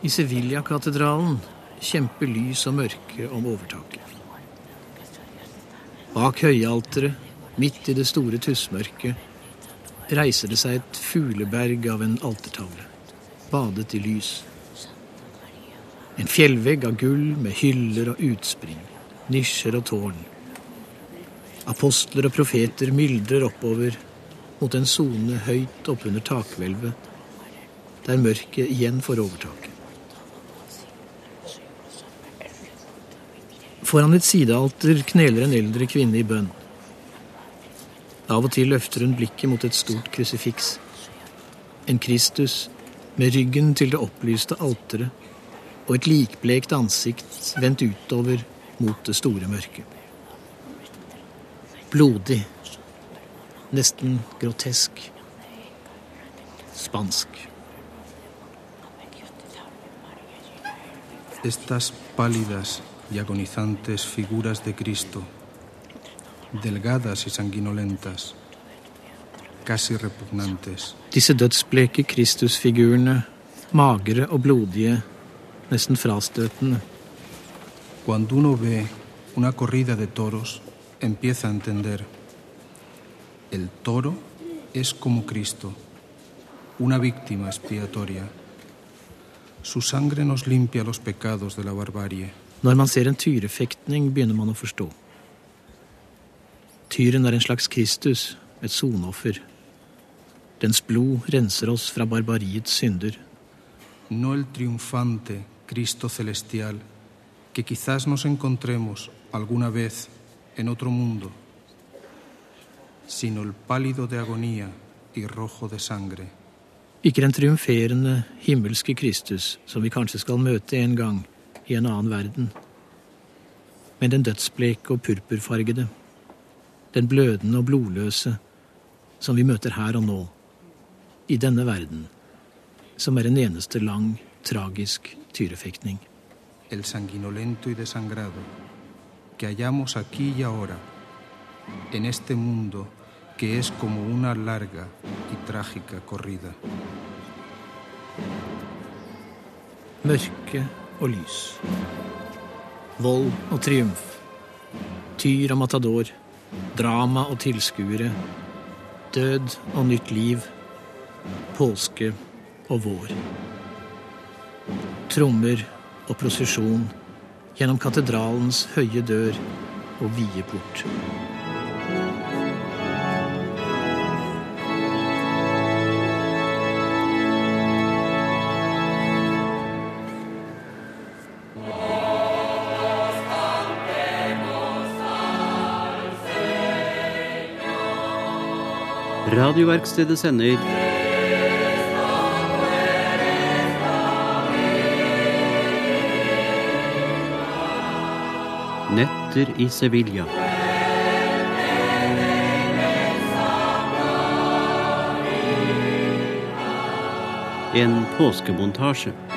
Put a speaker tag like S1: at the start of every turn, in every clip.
S1: I Sevilla-katedralen kjemper lys og mørke om overtaket. Bak høyalteret, midt i det store tussmørket, reiser det seg et fugleberg av en altertavle, badet i lys. En fjellvegg av gull med hyller og utspring, nisjer og tårn. Apostler og profeter myldrer oppover mot en sone høyt oppunder takhvelvet, der mørket igjen får overtaket. Foran et sidealter kneler en eldre kvinne i bønn. Av og til løfter hun blikket mot et stort krusifiks. En Kristus med ryggen til det opplyste alteret og et likblekt ansikt vendt utover mot det store mørket. Blodig. Nesten grotesk. Spansk.
S2: Estas pálidas y agonizantes figuras de Cristo, delgadas y sanguinolentas, casi repugnantes.
S1: Disse dødsbleke Kristusfigurene, magre og blodige, nesten frastøtende.
S2: Cuando uno ve una corrida de toros, empieza a entender. El toro es como Cristo, una víctima expiatoria. Su sangre nos limpia los pecados de la barbarie.
S1: Når man ser en tyrefektning, begynner man å forstå. Tyren er en slags Kristus, et sonoffer. Dens blod renser oss fra barbariets synder.
S2: No el triunfante Cristo celestial que quizás nos encontremos alguna vez en otro mundo, sino el pálido de agonía y rojo de sangre.
S1: Ikke den triumferende himmelske Kristus som vi kanskje skal møte en gang i en annen verden, men den dødsbleke og purpurfargede, den blødende og blodløse som vi møter her og nå, i denne verden, som er en eneste lang, tragisk tyrefektning.
S2: El sanguinolento y desangrado que hallamos aquí y ahora, en este mundo que es como una larga y trágica corrida.
S1: Mørke og lys. Vold og triumf. Tyr og matador. Drama og tilskuere. Død og nytt liv. Påske og vår. Trommer og prosesjon gjennom katedralens høye dør og vide port.
S3: Radioverkstedet sender Netter i Sevilla. En påskemontasje.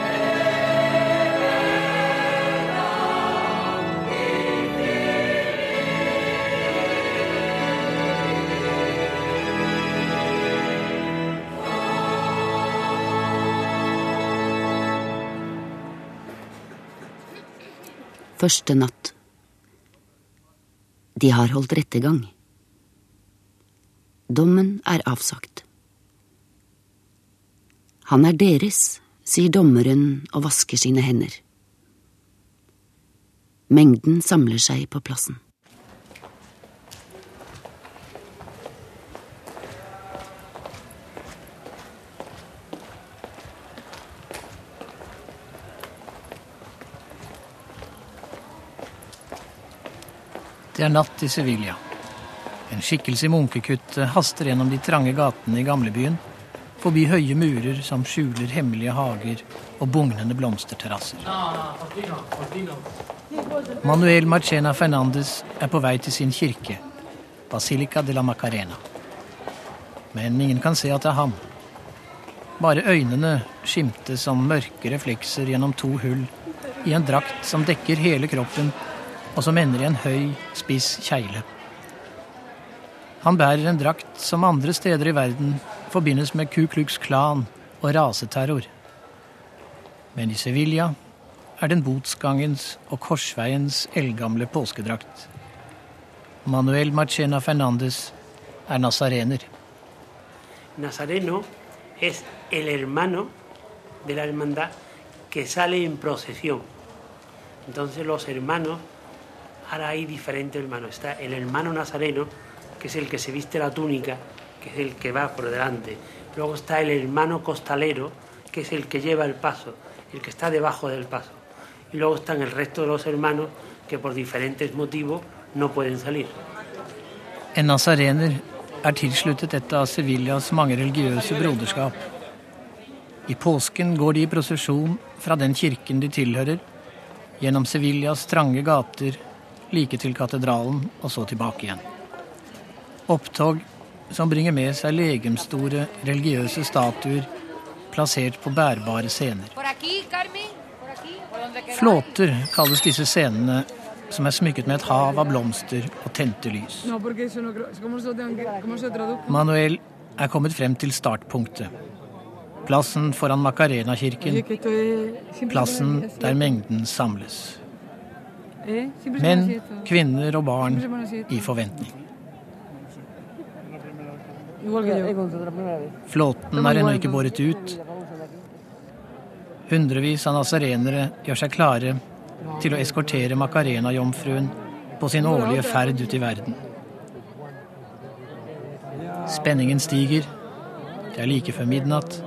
S4: Første natt. De har holdt rettergang. Dommen er avsagt. Han er deres, sier dommeren og vasker sine hender. Mengden samler seg på plassen.
S1: Det er natt i Sevilla. En skikkelse i munkekuttet haster gjennom de trange gatene i gamlebyen, forbi høye murer som skjuler hemmelige hager og bugnende blomsterterrasser. Manuel Marchena Fernandes er på vei til sin kirke, Basilica de la Macarena. Men ingen kan se at det er ham. Bare øynene skimtes som mørke reflekser gjennom to hull i en drakt som dekker hele kroppen og som ender i en høy, spiss kjegle. Han bærer en drakt som andre steder i verden forbindes med Ku Klux Klan og raseterror. Men i Sevilla er den botsgangens og korsveiens eldgamle påskedrakt. Manuel Marchena Fernandes er nasarener.
S5: Nazareno es el hermano de la hermandad que sale en procesión. Entonces los hermanos, ahora hay diferentes hermanos. Está el hermano nazareno, que es el que se viste la túnica, que es el que va por delante. Luego está el hermano costalero, que es el que lleva el paso, el que está debajo del paso. Y luego están el resto de los hermanos que por diferentes motivos no pueden salir.
S1: En nasarener er tilsluttet et av Sevillas mange religiøse broderskap. I påsken går de i prosesjon fra den kirken de tilhører, gjennom Sevillas trange gater, like til katedralen og så tilbake igjen. Opptog som bringer med seg legemstore religiøse statuer plassert på bærbare scener. Flåter kalles disse scenene, som er smykket med et hav av blomster og tente lys. Manuel er kommet frem til startpunktet. Plassen foran Macarena-kirken. Plassen der mengden samles. Menn, kvinner og barn i forventning. Flåten er ennå ikke båret ut. Hundrevis av nasarenere gjør seg klare til å eskortere Macarena-jomfruen på sin årlige ferd ut i verden. Spenningen stiger. Det er like før midnatt.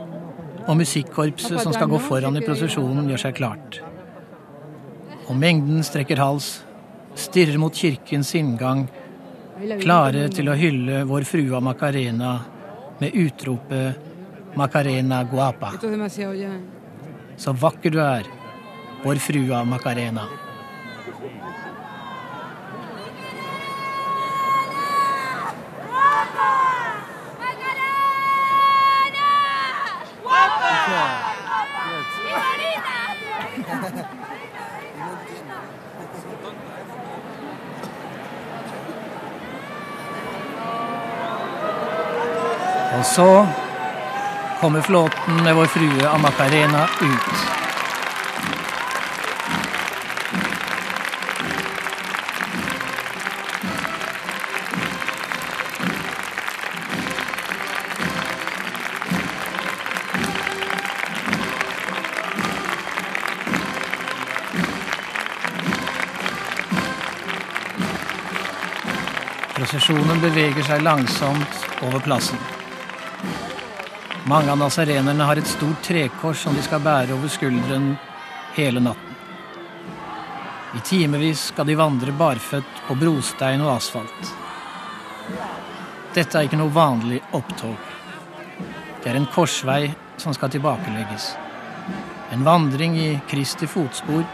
S1: Og musikkorpset som skal gå foran i prosesjonen, gjør seg klart. Og mengden strekker hals, stirrer mot kirkens inngang, klare til å hylle vår frue av Macarena med utropet 'Macarena guapa'. Så vakker du er, vår frue av Macarena. Så kommer flåten med vår frue av Macarena ut. Prosesjonen beveger seg langsomt over plassen. Mange av nasarenerne har et stort trekors som de skal bære over skulderen hele natten. I timevis skal de vandre barføtt på brostein og asfalt. Dette er ikke noe vanlig opptog. Det er en korsvei som skal tilbakelegges. En vandring i Kristi fotspor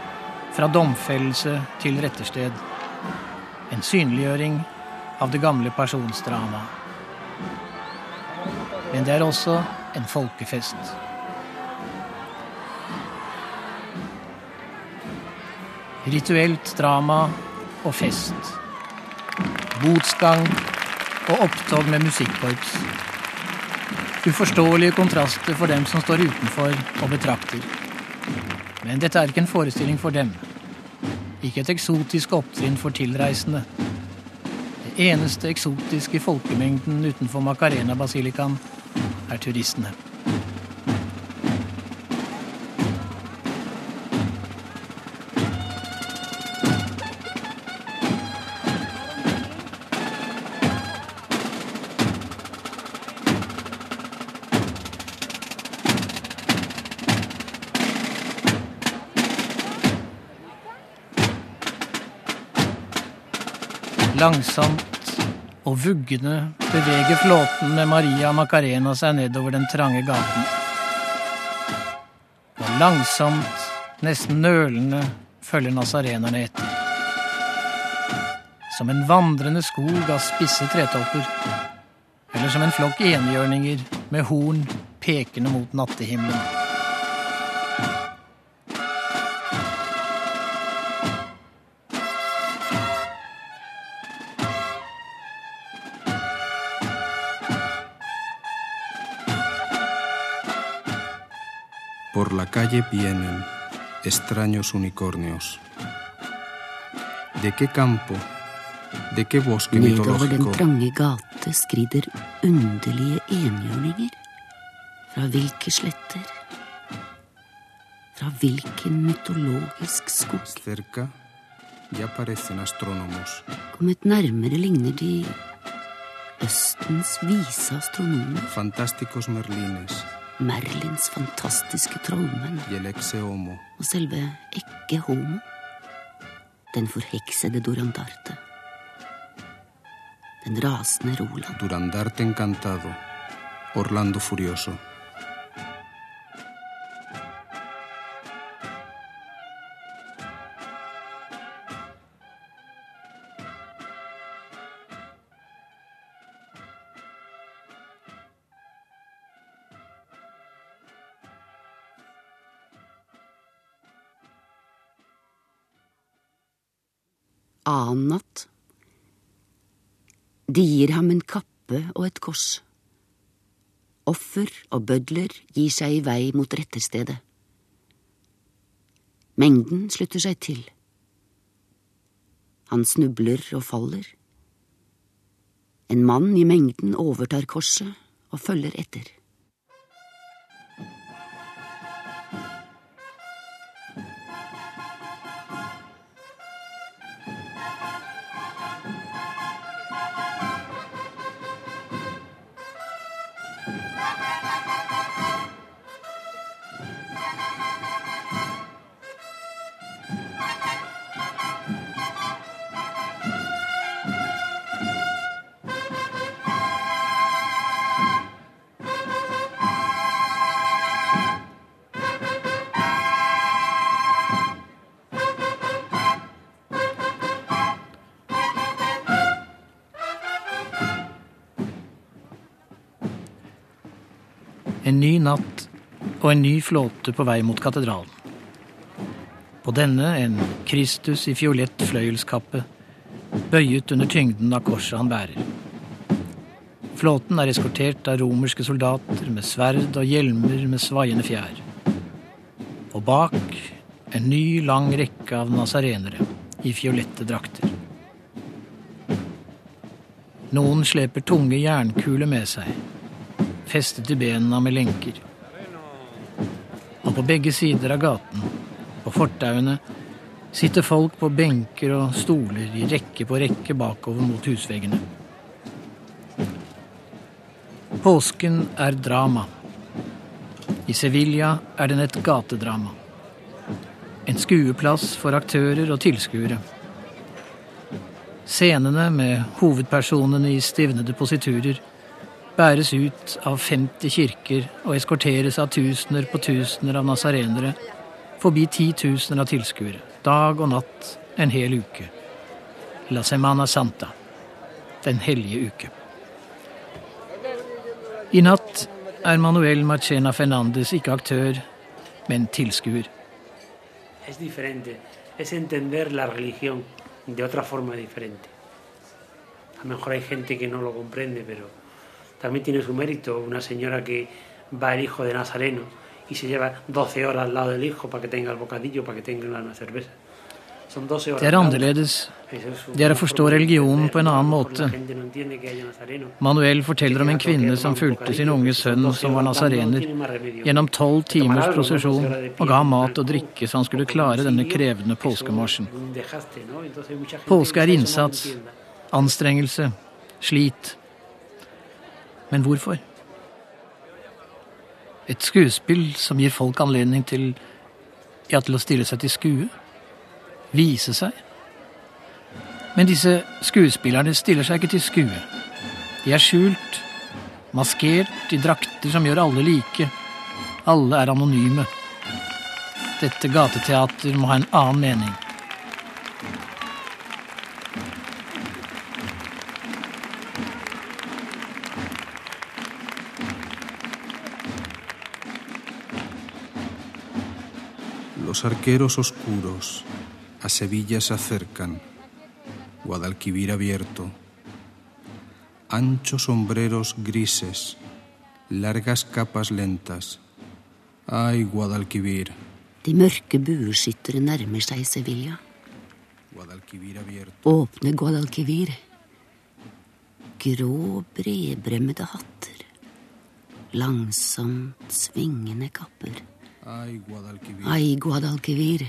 S1: fra domfellelse til rettersted. En synliggjøring av det gamle personsdramaet. Men det er også en folkefest. Rituelt drama og fest. Botsgang og opptog med musikkorps. Uforståelige kontraster for dem som står utenfor og betrakter. Men dette er ikke en forestilling for dem. Ikke et eksotisk opptrinn for tilreisende. Det eneste eksotiske folkemengden utenfor Macarena-basilikan er turistene. Langsomt og vuggende beveger flåten med Maria Macarena seg nedover den trange gaten. Og langsomt, nesten nølende, følger nasarenerne etter. Som en vandrende skog av spisse tretopper. Eller som en flokk enhjørninger med horn pekende mot nattehimmelen.
S2: Por la calle vienen extraños unicornios. ¿De qué campo, de qué bosque
S4: Nedover den
S2: mitológico
S4: trange gate skrider underlige enhjørninger. Fra hvilke sletter? Fra hvilken mytologisk skog?
S2: cerca ya parecen astrónomos?
S4: Kommet nærmere ligner de Østens vise astronomer.
S2: Fantásticos merlines
S4: Merlins fantastiske trollmenn og selve Ekke Homo. Den forheksede Durandarte. Den rasende Roland.
S2: Durandarte encantado, Orlando furioso.
S4: De gir ham en kappe og et kors. Offer og bødler gir seg i vei mot retterstedet. Mengden slutter seg til. Han snubler og faller. En mann i mengden overtar korset og følger etter.
S1: Ny natt og en ny flåte på vei mot katedralen. På denne en Kristus i fiolett fløyelskappe, bøyet under tyngden av korset han bærer. Flåten er eskortert av romerske soldater med sverd og hjelmer med svaiende fjær. Og bak en ny, lang rekke av nasarenere i fiolette drakter. Noen sleper tunge jernkuler med seg, festet i bena med lenker. Og på begge sider av gaten, på fortauene, sitter folk på benker og stoler i rekke på rekke bakover mot husveggene. Påsken er drama. I Sevilla er den et gatedrama. En skueplass for aktører og tilskuere. Scenene med hovedpersonene i stivnede positurer bæres ut av 50 kirker og eskorteres av tusener på tusener av nasarenere forbi titusener av tilskuere, dag og natt en hel uke. La Semana Santa, den hellige uke. I natt er Manuel Marchena Fernandes ikke aktør, men tilskuer.
S5: Es diferente, es entender la religión de otra forma diferente. A lo mejor hay gente que no lo comprende, pero también tiene su mérito. Una señora que va el hijo de Nazareno y se lleva 12 horas al lado del hijo para que tenga el bocadillo, para que tenga una cerveza. Son 12 horas.
S1: Det er annerledes. Dere forstår religionen på en annen måte. Manuel forteller om en kvinne som fulgte sin unge sønn, som var nasarener, gjennom tolv timers prosesjon og ga mat og drikke så han skulle klare denne krevende påskemarsjen. Påske er innsats, anstrengelse, slit. Men hvorfor? Et skuespill som gir folk anledning til ja, til å stille seg til skue? Vise seg? Men disse skuespillerne stiller seg ikke til skue. De er skjult, maskert i drakter som gjør alle like. Alle er anonyme. Dette gateteater må ha en annen mening.
S2: Los arqueros oscuros a Sevilla se acercan, Guadalquivir abierto, anchos sombreros grises, largas capas lentas, Ay, Guadalquivir.
S4: De mørke bueskyttere nærmer seg Sevilla.
S2: Guadalquivir abierto.
S4: Åpne Guadalquivir. Grå, bredbremmede hatter. Langsomt svingende kapper. Ai, Guadalquivir.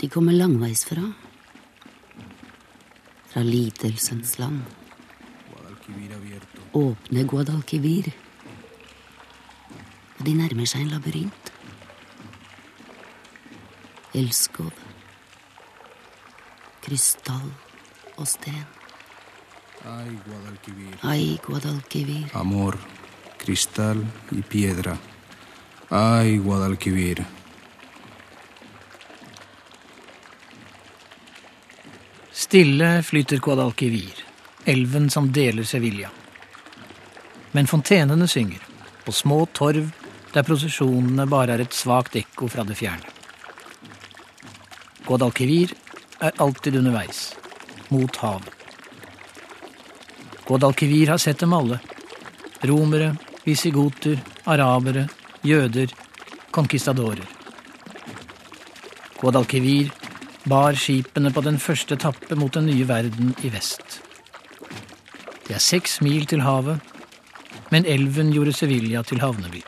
S4: De kommer langveisfra. Fra lidelsens land. Åpne Guadalquivir. Og de nærmer seg en labyrint. Elskov. Krystall og sten.
S2: Ai Guadalquivir.
S4: Ai, Guadalquivir.
S2: Amor, cristal y piedra. Ay, Guadalquivir.
S1: Stille flyter Guadalquivir, elven som deler Sevilla. Men fontenene synger, på små torv der prosesjonene bare er et svakt ekko fra det fjerne. Guadalquivir er alltid underveis, mot havet. Guadalquivir har sett dem alle. Romere, visigoter, arabere, jøder, conquistadorer. Guadalquivir bar skipene på den første etappe mot den nye verden i vest. Det er seks mil til havet, men elven gjorde Sevilla til havneby.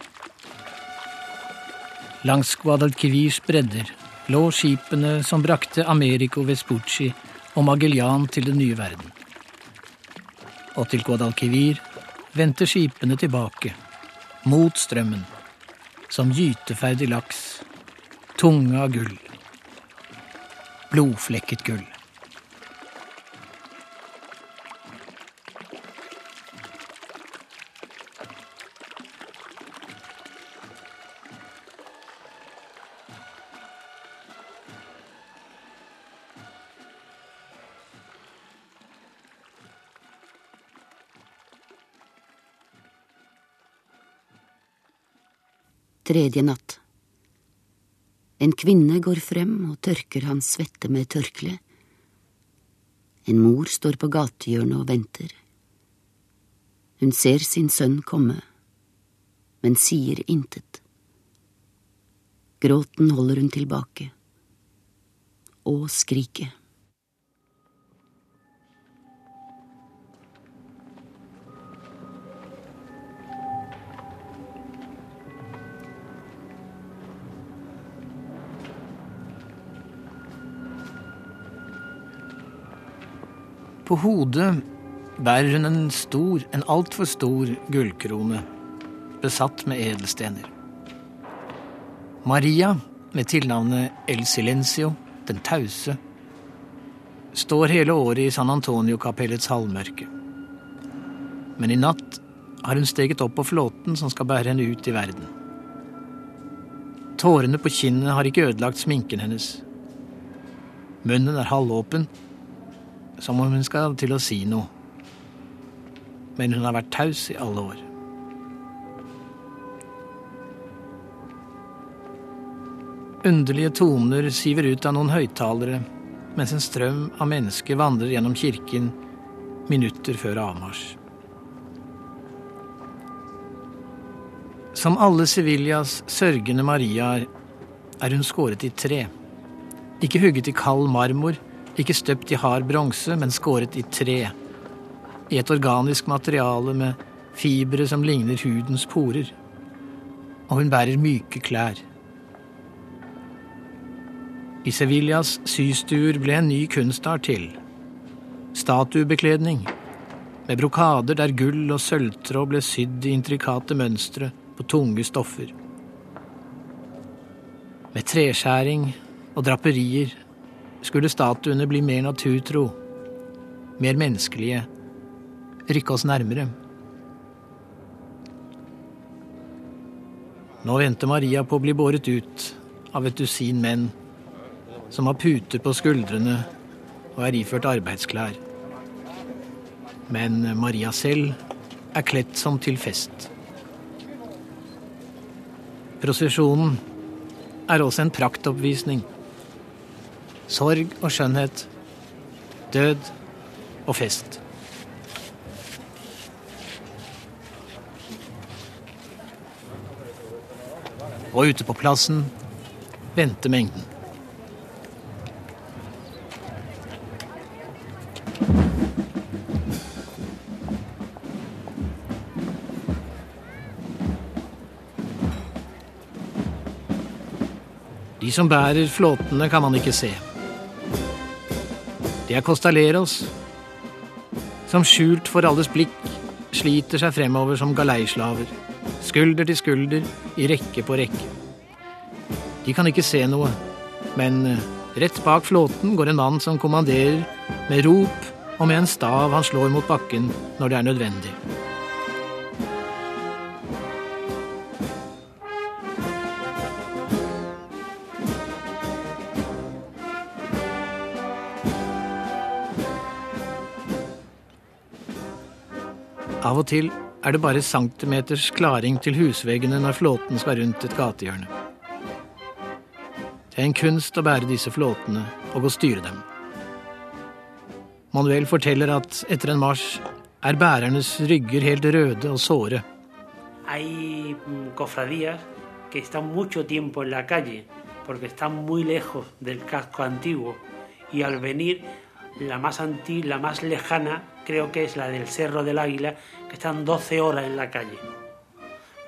S1: Langs Guadalquivirs bredder lå skipene som brakte Americo Vespucci og Magellan til den nye verden. Og til Guadalquivir vendte skipene tilbake, mot strømmen, som gyteferdig laks, tunge av gull blodflekket gull.
S4: Tredje natt. En kvinne går frem og tørker hans svette med tørkle. En mor står på gatehjørnet og venter. Hun ser sin sønn komme, men sier intet. Gråten holder hun tilbake. Og skriket.
S1: På hodet bærer hun en stor, en altfor stor gullkrone, besatt med edelstener. Maria, med tilnavnet El Silencio, den tause, står hele året i San Antonio-kapellets halvmørke. Men i natt har hun steget opp på flåten som skal bære henne ut i verden. Tårene på kinnet har ikke ødelagt sminken hennes. Munnen er halvåpen, som om hun skal til å si noe. Men hun har vært taus i alle år. Underlige toner siver ut av noen høyttalere, mens en strøm av mennesker vandrer gjennom kirken minutter før avmarsj. Som alle Sevillas sørgende Mariaer er hun skåret i tre. Ikke hugget i kald marmor, ikke støpt i hard bronse, men skåret i tre. I et organisk materiale med fibre som ligner hudens porer. Og hun bærer myke klær. I Sevillas systuer ble en ny kunstart til. Statuebekledning. Med brokader der gull og sølvtråd ble sydd i intrikate mønstre på tunge stoffer. Med treskjæring og draperier skulle statuene bli mer naturtro, mer menneskelige, rykke oss nærmere. Nå venter Maria på å bli båret ut av et dusin menn som har puter på skuldrene og er iført arbeidsklær. Men Maria selv er kledt som til fest. Prosesjonen er også en praktoppvisning. Sorg og skjønnhet, død og fest. Og ute på plassen venter mengden. De som bærer flåtene, kan man ikke se. Det er costaleros, som skjult for alles blikk sliter seg fremover som galeislaver, skulder til skulder, i rekke på rekke. De kan ikke se noe, men eh, rett bak flåten går en mann som kommanderer med rop og med en stav han slår mot bakken når det er nødvendig. Av og til er det bare centimeters klaring til husveggene når flåten skal rundt et gatehjørne. Det er en kunst å bære disse flåtene og å styre dem. Manuel forteller at etter en marsj er bærernes rygger helt røde og såre.
S5: Det er mucho tiempo en la calle porque están muy lejos del casco antiguo y al venir la más anti, la más lejana creo que es la del Cerro del Águila que están 12 horas en la calle.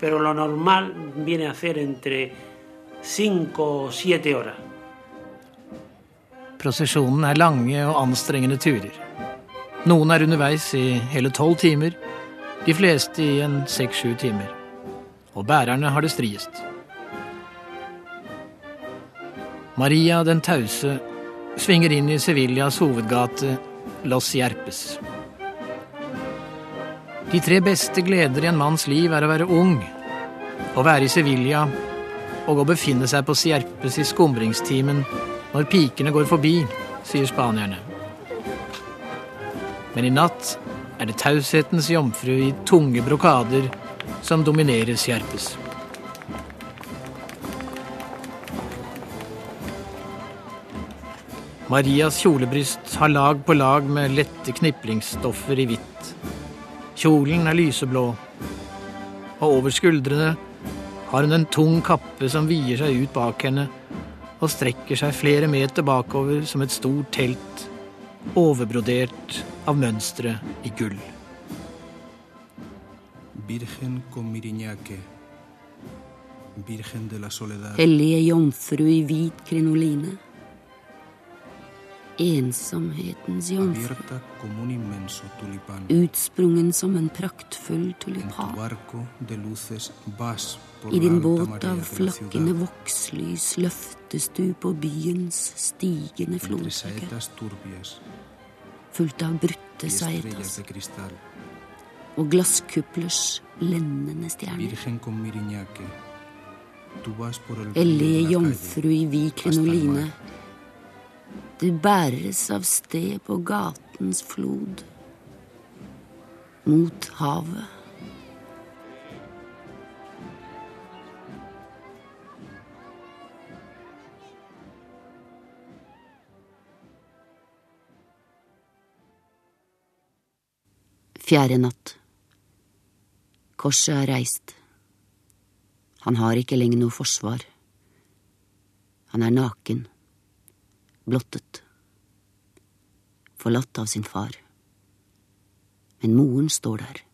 S5: Pero lo normal viene a ser entre 5 o 7 horas.
S1: Prosesjonen er lange og anstrengende turer. Noen er underveis i hele tolv timer, de fleste i en seks-sju timer. Og bærerne har det striest. Maria den tause svinger inn i Sevillas hovedgate Los Jerpes. De tre beste gleder i en manns liv er å være ung, å være i Sevilla og å befinne seg på Sierpes i skumringstimen når pikene går forbi, sier spanierne. Men i natt er det taushetens jomfru i tunge brokader som dominerer Sierpes. Marias kjolebryst har lag på lag med lette kniplingsstoffer i hvitt. Kjolen er lyseblå, og over skuldrene har hun en tung kappe som vier seg ut bak henne og strekker seg flere meter bakover som et stort telt, overbrodert av mønstre i gull.
S2: Virgen con miriñaque, Virgen de la soledad,
S4: Hellige jomfru i hvit krinoline. Ensomhetens jomfru, utsprungen som en praktfull tulipan. I din båt av flakkende vokslys løftes du på byens stigende
S2: entre
S4: flodbølge, fulgt av brutte saetas og glasskuplers blendende stjerner. Hellige jomfru i
S2: vid
S4: krinoline. Du bæres av sted på gatens flod. Mot havet. Fjerde natt. Korset er reist. Han har ikke lenger noe forsvar. Han er naken, blottet, forlatt av sin far. Men moren står der.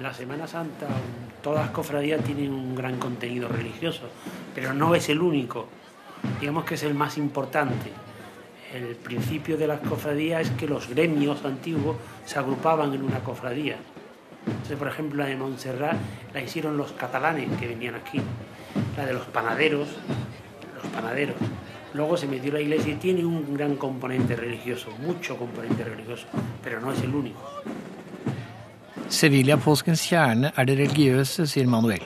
S5: La Semana Santa todas las cofradías tienen un gran contenido religioso, pero no es el único. Digamos que es el más importante. El principio de las cofradías es que los gremios antiguos se agrupaban en una cofradía. Entonces, por ejemplo, la de Montserrat la hicieron los catalanes que venían aquí. La de los panaderos, los panaderos. Luego se metió la iglesia y tiene un gran componente religioso, mucho componente religioso, pero no es el único.
S1: Sevilla-påskens kjerne er det religiøse, sier Manuel.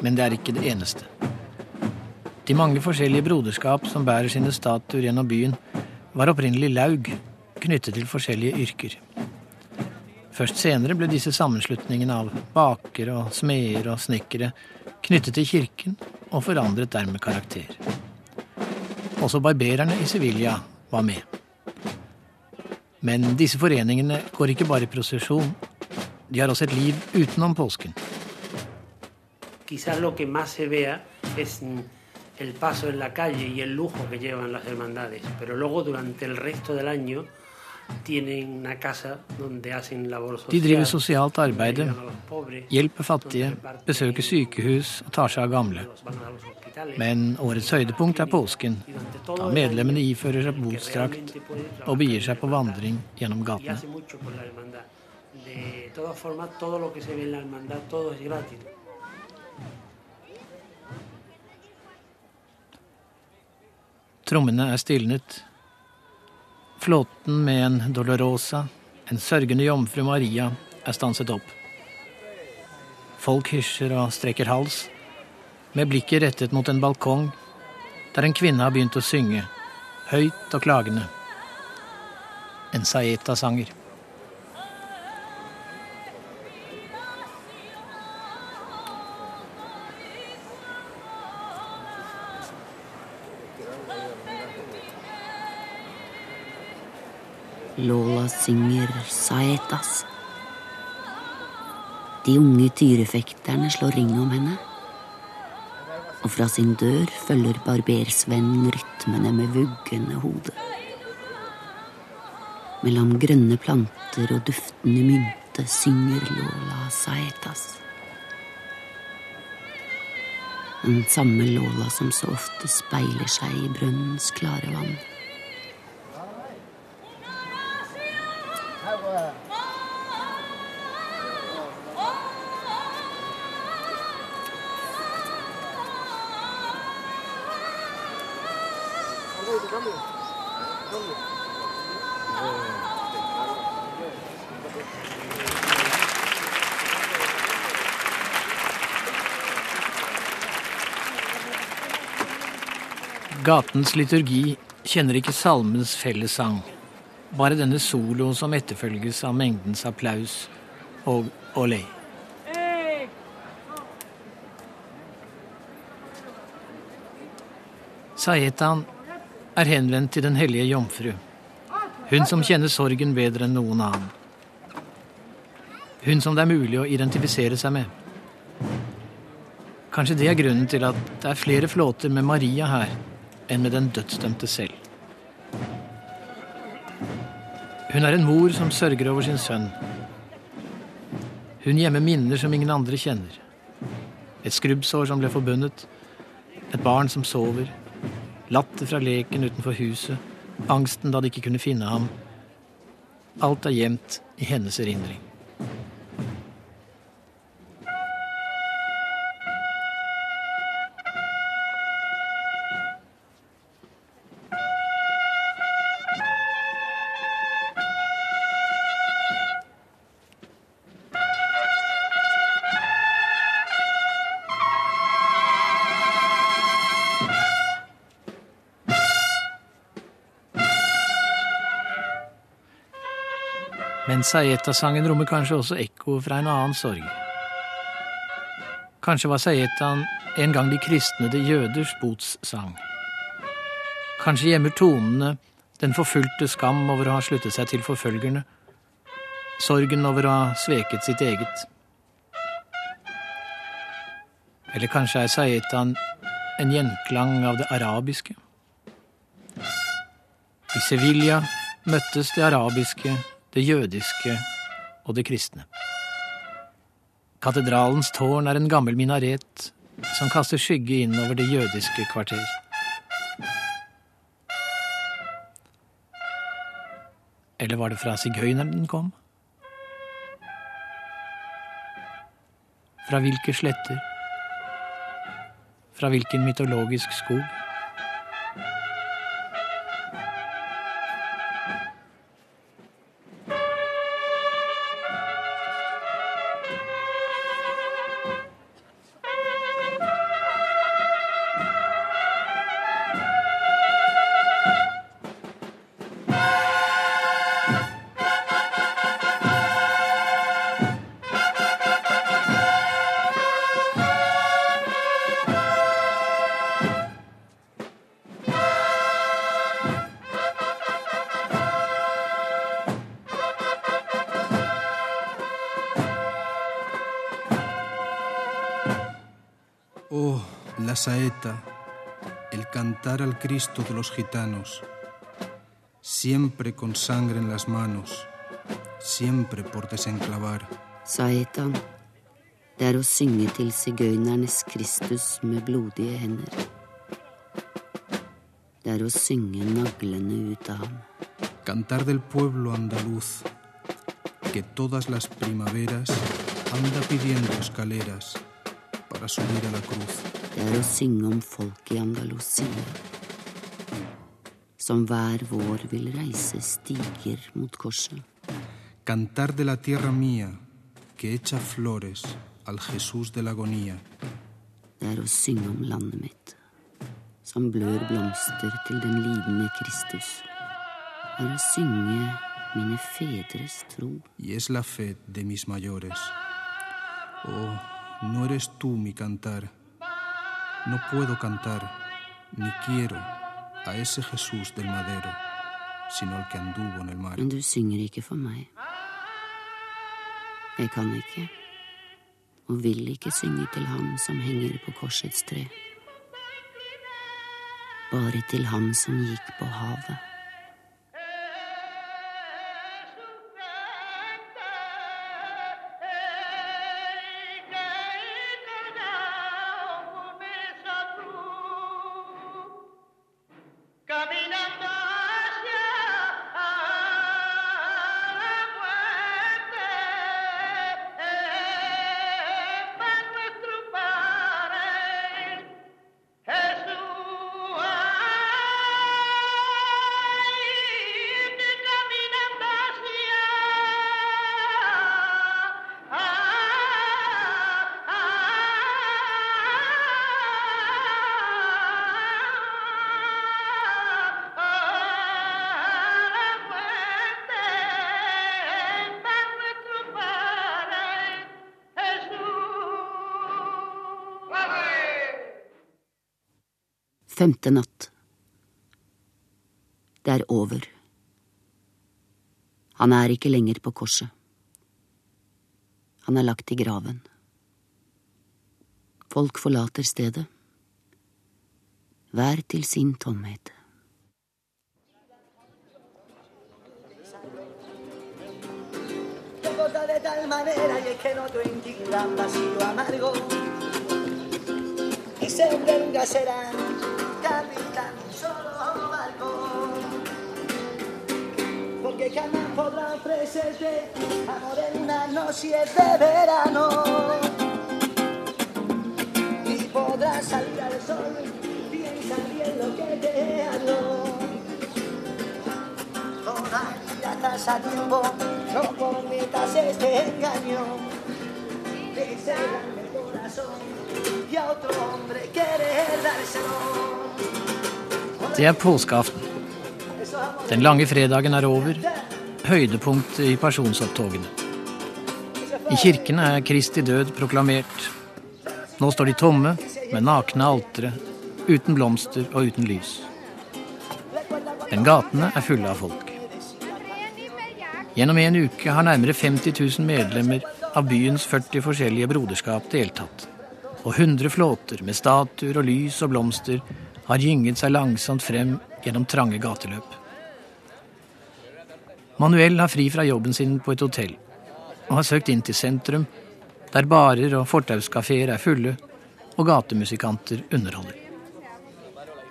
S1: Men det er ikke det eneste. De mange forskjellige broderskap som bærer sine statuer gjennom byen, var opprinnelig laug knyttet til forskjellige yrker. Først senere ble disse sammenslutningene av bakere og smeder og snekkere knyttet til kirken og forandret dermed karakter. Også barbererne i Sevilla var med. Men disse foreningene går ikke bare i prosesjon. De har også et liv utenom påsken.
S5: Quizás lo que más se vea es el paso en la calle y el lujo que llevan las hermandades, pero luego durante el resto del año tienen una casa donde hacen labor social.
S1: De driver sosialt arbeid, hjelper fattige, besøker sykehus og tar seg av gamle. Men årets høydepunkt er påsken, da medlemmene ifører seg botsdrakt og begir seg på vandring gjennom gatene.
S5: De todas formas, todo lo que se ve en la hermandad, todo es gratis.
S1: Trommene er stilnet. Flåten med en Dolorosa, en sørgende jomfru Maria, er stanset opp. Folk hysjer og strekker hals, med blikket rettet mot en balkong der en kvinne har begynt å synge, høyt og klagende. En saeta-sanger.
S4: Lola synger Saetas. De unge tyrefekterne slår ring om henne. Og fra sin dør følger barbersvennen rytmene med vuggende hode. Mellom grønne planter og duftende mynte synger Lola Saetas. Den samme Lola som så ofte speiler seg i brønnens klare vann.
S1: Gatens liturgi kjenner ikke salmens fellessang, bare denne soloen som etterfølges av mengdens applaus og olé. Saetan er henvendt til Den hellige jomfru, hun som kjenner sorgen bedre enn noen annen. Hun som det er mulig å identifisere seg med. Kanskje det er grunnen til at det er flere flåter med Maria her enn med den dødsdømte selv. Hun er en mor som sørger over sin sønn. Hun gjemmer minner som ingen andre kjenner. Et skrubbsår som ble forbundet, et barn som sover, latter fra leken utenfor huset, angsten da de ikke kunne finne ham. Alt er gjemt i hennes erindring. Men Saeta-sangen rommer kanskje også ekko fra en annen sorg. Kanskje var Saetaen en gang de kristne det jøders botssang. Kanskje gjemmer tonene den forfulgte skam over å ha sluttet seg til forfølgerne, sorgen over å ha sveket sitt eget. Eller kanskje er Saetaen en gjenklang av det arabiske? I Sevilla møttes det arabiske det jødiske og det kristne. Katedralens tårn er en gammel minaret som kaster skygge inn over det jødiske kvarter. Eller var det fra sigøyneren den kom? Fra hvilke sletter? Fra hvilken mytologisk skog?
S2: Saeta, el cantar al Cristo de los gitanos, siempre con sangre en las manos, siempre por desenclavar.
S4: Saetan, det er å synge til sigøynernes Kristus med blodige hender. Det er å synge naglene ut av ham.
S2: Cantar del pueblo andaluz, que todas las primaveras anda pidiendo escaleras para subir a la cruz.
S4: Er å synge om folk i Andalusia, som hver vår vil reise stiger mot korset.
S2: Cantar de la tierra mía, que echa flores al Jesús de la agonía.
S4: Det er å synge om landet mitt, som blør blomster til den lidende Kristus. Det er å synge mine fedres tro.
S2: y es la fe de mis mayores. Oh, no eres tú mi cantar. No puedo cantar, ni quiero a ese Jesús del madero, sino al que anduvo en el mar.
S4: Men du synger ikke for meg. Jeg kan ikke, og vil ikke synge til ham som henger på korsets tre. Bare til ham som gikk på havet. Femte natt. Det er over. Han er ikke lenger på korset. Han er lagt i graven. Folk forlater stedet. Hver til sin tomhet.
S6: De tal manera y es que será Porque jamás podrá ofrecerte amor en una noche de verano. Y podrás salir al sol, piensa bien lo que te hablo. Todavía estás a tiempo, no cometas este engaño. De cegarme el corazón y a otro hombre querer dárselo.
S1: Det er påskeaften. Den lange fredagen er over. Høydepunktet i personsopptogene. I kirkene er Kristi død proklamert. Nå står de tomme, med nakne altere, uten blomster og uten lys. Men gatene er fulle av folk. Gjennom en uke har nærmere 50 000 medlemmer av byens 40 forskjellige broderskap deltatt. Og 100 flåter med statuer og lys og blomster har gynget seg langsomt frem gjennom trange gateløp. Manuel har fri fra jobben sin på et hotell, og har søkt inn til sentrum, der barer og fortauskafeer er fulle, og gatemusikanter underholder.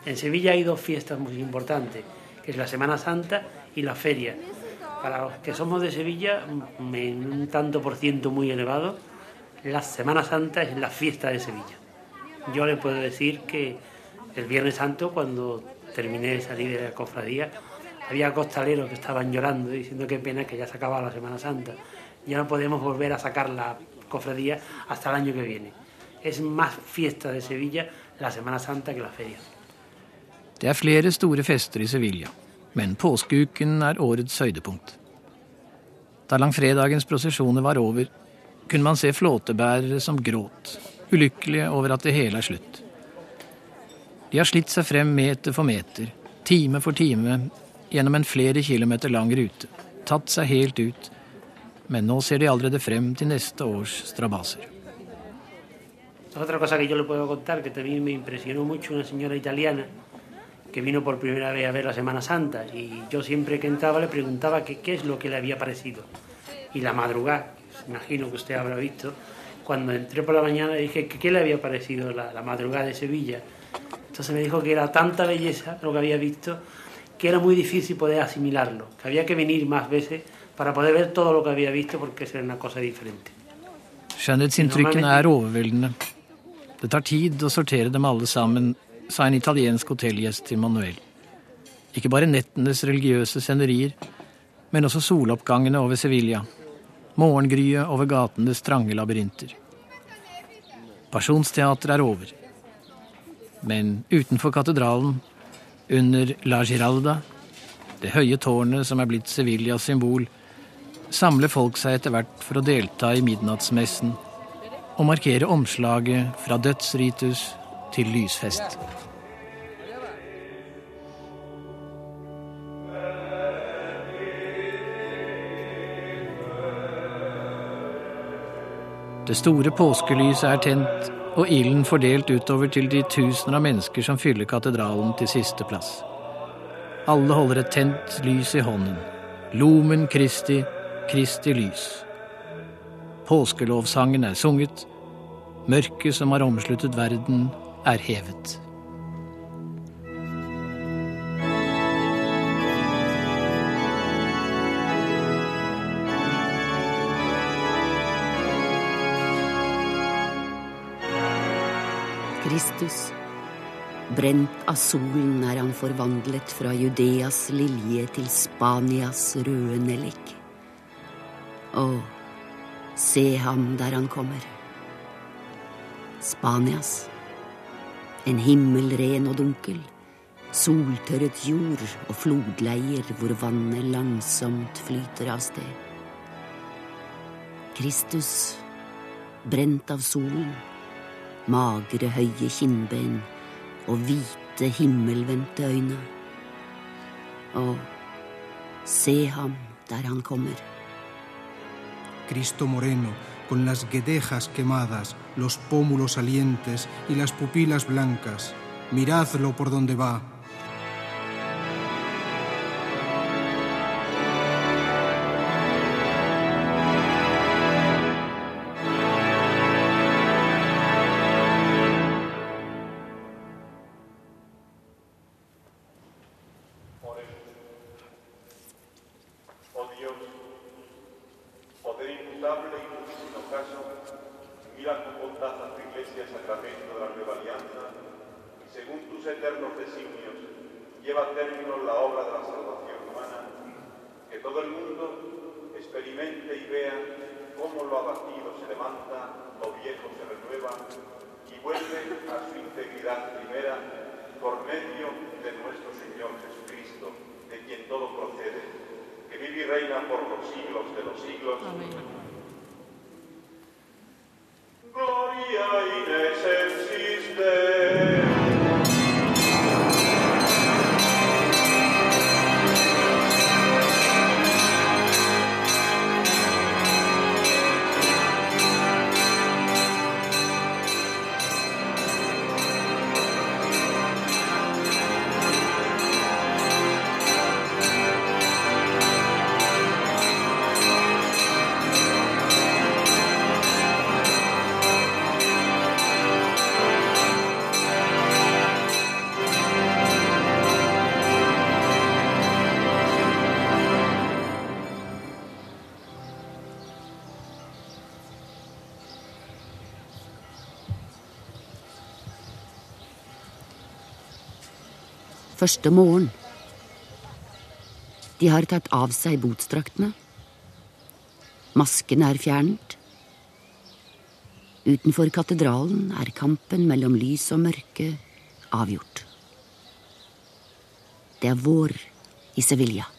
S5: En Sevilla hay dos fiestas muy importantes, que es la Semana Santa y la feria. Para los que somos de Sevilla, en un tanto por ciento muy elevado, la Semana Santa es la fiesta de Sevilla. Yo le puedo decir que el Viernes Santo, cuando terminé de salir de la cofradía, había costaleros que estaban llorando, diciendo qué pena que ya se acababa la Semana Santa. Ya no podemos volver a sacar la cofradía hasta el año que viene. Es más fiesta de Sevilla la Semana Santa que la feria.
S1: Det er flere store fester i Sevilla, men påskeuken er årets høydepunkt. Da langfredagens prosesjoner var over, kunne man se flåtebærere som gråt, ulykkelige over at det hele er slutt. De har slitt seg frem meter for meter, time for time, gjennom en flere kilometer lang rute, tatt seg helt ut, men nå ser de allerede frem til neste års strabaser.
S5: Otra cosa que yo le puedo contar que también me impresionó mucho una señora italiana que vino por primera vez a ver la Semana Santa y yo siempre que entraba le preguntaba qué es lo que le había parecido. Y la madrugada, imagino que usted habrá visto, cuando entré por la mañana le dije qué le había parecido la, la madrugada de Sevilla. Entonces me dijo que era tanta belleza lo que había visto que era muy difícil poder asimilarlo, que había que venir más veces para poder ver todo lo que había visto porque era una cosa diferente.
S1: Skjønnhetsinntrykkene er overveldende. Det tar tid å sortere dem alle sammen, sa en italiensk hotellgjest til Manuel. Ikke bare nettenes religiøse scenerier, men også soloppgangene over Sevilla. Morgengryet over gatenes trange labyrinter. Pasjonsteatret er over. Men utenfor katedralen, under La Giralda, det høye tårnet som er blitt Sevillas symbol, samler folk seg etter hvert for å delta i midnattsmessen og markere omslaget fra dødsritus til lysfest. Det store påskelyset er tent, og ilden fordelt utover til de tusener av mennesker som fyller katedralen til siste plass. Alle holder et tent lys i hånden. Lumen Kristi, Kristi lys. Påskelovsangen er sunget. Mørket som har omsluttet verden, er hevet.
S4: Kristus. Brent av solen er han forvandlet fra Judeas lilje til Spanias røde nellik. Å, se ham der han kommer. Spanias. En himmel ren og dunkel. Soltørret jord og flodleier hvor vannet langsomt flyter av sted. Kristus, brent av solen magre, høye og hvite, himmelvendte.
S7: Cristo moreno, con las guedejas quemadas, los pómulos salientes y las pupilas blancas. Miradlo por donde va.
S4: Første morgen. De har tatt av seg botsdraktene. Maskene er fjernet. Utenfor katedralen er kampen mellom lys og mørke avgjort. Det er vår i Sevilla.